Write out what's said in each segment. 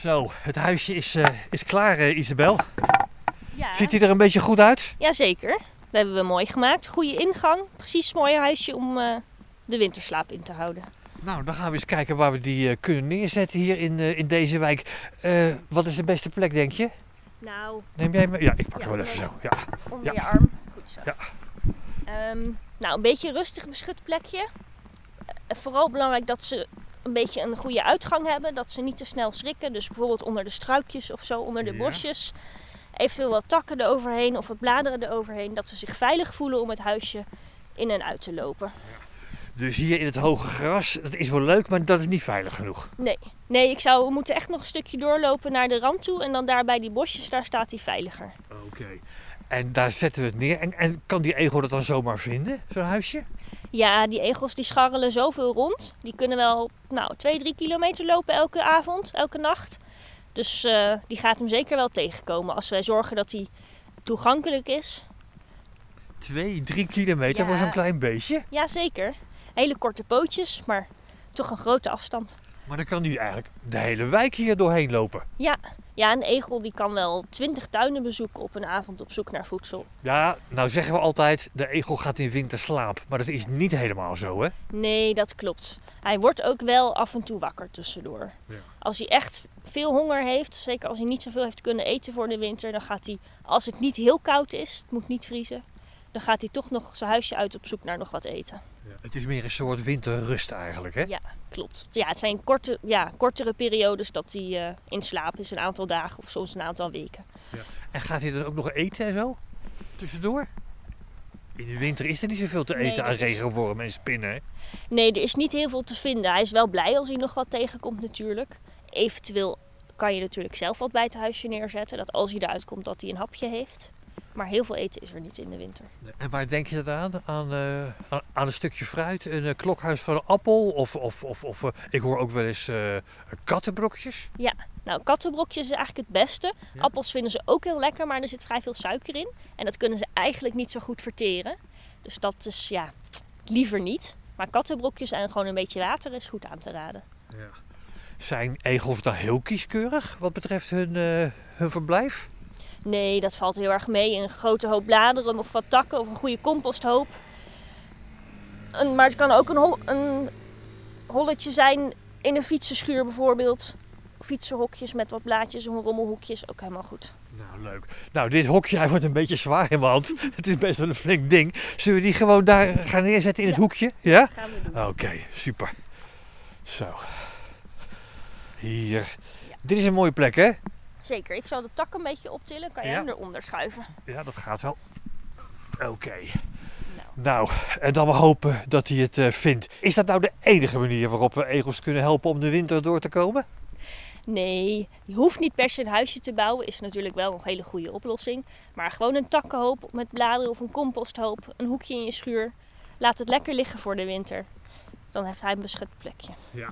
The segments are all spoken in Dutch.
Zo, het huisje is, eh, is klaar, eh, Isabel. Ja. Ziet hij er een beetje goed uit? Jazeker. Dat hebben we mooi gemaakt. Goede ingang. Precies een mooi huisje om eh, de winterslaap in te houden. Nou, dan gaan we eens kijken waar we die kunnen neerzetten hier in, in deze wijk. Wat is de beste plek, denk je? Nou, Neem jij me? Ja, ik pak Ja, hem wel even zo. Ja. onder Ja. je arm. Goed zo. Ja. Ehm, nou, een beetje rustig beschut plekje. Vooral belangrijk dat ze een beetje een goede uitgang hebben. Dat ze niet te snel schrikken. Dus bijvoorbeeld onder de struikjes of zo, onder de Ja. bosjes. Eventueel wat takken eroverheen of wat bladeren eroverheen. Dat ze zich veilig voelen om het huisje in en uit te lopen. Dus hier in het hoge gras, dat is wel leuk, maar dat is niet veilig genoeg. Nee, nee, ik zou, we moeten echt nog een stukje doorlopen naar de rand toe. En dan daar bij die bosjes, daar staat hij veiliger. Oké. En daar zetten we het neer. En, en kan die egel dat dan zomaar vinden, zo'n huisje? Ja, die egels die scharrelen zoveel rond. Die kunnen wel nou, 2, 3 kilometer lopen elke avond, elke nacht. Dus eh, die gaat hem zeker wel tegenkomen als wij zorgen dat hij toegankelijk is. Twee, drie kilometer voor zo'n klein beestje. Jazeker. Hele korte pootjes, maar toch een grote afstand. Maar dan kan die eigenlijk de hele wijk hier doorheen lopen. Ja, ja een egel die kan wel 20 tuinen bezoeken op een avond op zoek naar voedsel. Ja, nou zeggen we altijd, de egel gaat in winterslaap. Maar dat is niet helemaal zo, hè? Nee, dat klopt. Hij wordt ook wel af en toe wakker tussendoor. Ja. Als hij echt veel honger heeft, zeker als hij niet zoveel heeft kunnen eten voor de winter, dan gaat hij, als het niet heel koud is, het moet niet vriezen, dan gaat hij toch nog zijn huisje uit op zoek naar nog wat eten. Het is meer een soort winterrust eigenlijk, hè? Ja, klopt. Ja, het zijn korte, ja, kortere periodes dat hij eh, in slaap is, een aantal dagen of soms een aantal weken. En gaat hij dan ook nog eten en zo? Tussendoor? In de winter is er niet zoveel te Nee, eten aan regenwormen en spinnen, hè? Nee, er is niet heel veel te vinden. Hij is wel blij als hij nog wat tegenkomt natuurlijk. Eventueel kan je natuurlijk zelf wat bij het huisje neerzetten. Dat als hij eruit komt dat hij een hapje heeft. Maar heel veel eten is er niet in de winter. En waar denk je dan aan? Aan, eh, aan- aan een stukje fruit, een eh, klokhuis van een appel? Of, of, of, of eh, ik hoor ook wel eens kattenbrokjes. Nou, kattenbrokjes is eigenlijk het beste. Ja. Appels vinden ze ook heel lekker, maar er zit vrij veel suiker in. En dat kunnen ze eigenlijk niet zo goed verteren. Dus dat is ja, liever niet. Maar kattenbrokjes en gewoon een beetje water is goed aan te raden. Zijn egels dan heel kieskeurig wat betreft hun, hun verblijf? Nee, dat valt heel erg mee. Een grote hoop bladeren of wat takken of een goede composthoop. Maar het kan ook een, hol, een holletje zijn in een fietsenschuur bijvoorbeeld. Fietsenhokjes met wat blaadjes en rommelhoekjes, ook helemaal goed. Nou, leuk. Nou, dit hokje hij wordt een beetje zwaar in mijn hand. Het is best wel een flink ding. Zullen we die gewoon daar gaan neerzetten in het hoekje? Ja? Gaan we doen. Oké, super. Zo. Hier. Ja. Dit is een mooie plek, hè? Zeker, ik zal de tak een beetje optillen, kan je Ja. hem eronder schuiven. Ja, dat gaat wel. Oké. Nou, Nou, en dan maar hopen dat hij het eh, vindt. Is dat nou de enige manier waarop we egels kunnen helpen om de winter door te komen? nee, je hoeft niet per se een huisje te bouwen, is natuurlijk wel een hele goede oplossing. Maar gewoon een takkenhoop met bladeren of een composthoop, een hoekje in je schuur. Laat het lekker liggen voor de winter. Dan heeft hij een beschut plekje. Ja.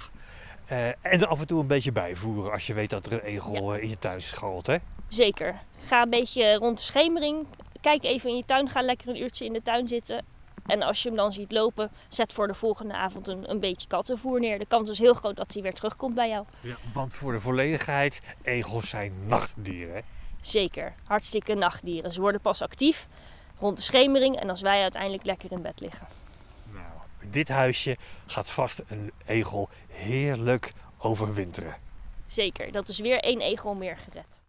Eh, en af en toe een beetje bijvoeren als je weet dat er een egel eh, in je tuin scharrelt, hè? Zeker. Ga een beetje rond de schemering. Kijk even in je tuin. Ga lekker een uurtje in de tuin zitten. En als je hem dan ziet lopen, zet voor de volgende avond een, een beetje kattenvoer neer. De kans is heel groot dat hij weer terugkomt bij jou. Ja. Want voor de volledigheid, egels zijn nachtdieren, hè? Zeker. Hartstikke nachtdieren. Ze worden pas actief rond de schemering en als wij uiteindelijk lekker in bed liggen. Dit huisje gaat vast een egel heerlijk overwinteren. Zeker. Dat is weer één egel meer gered.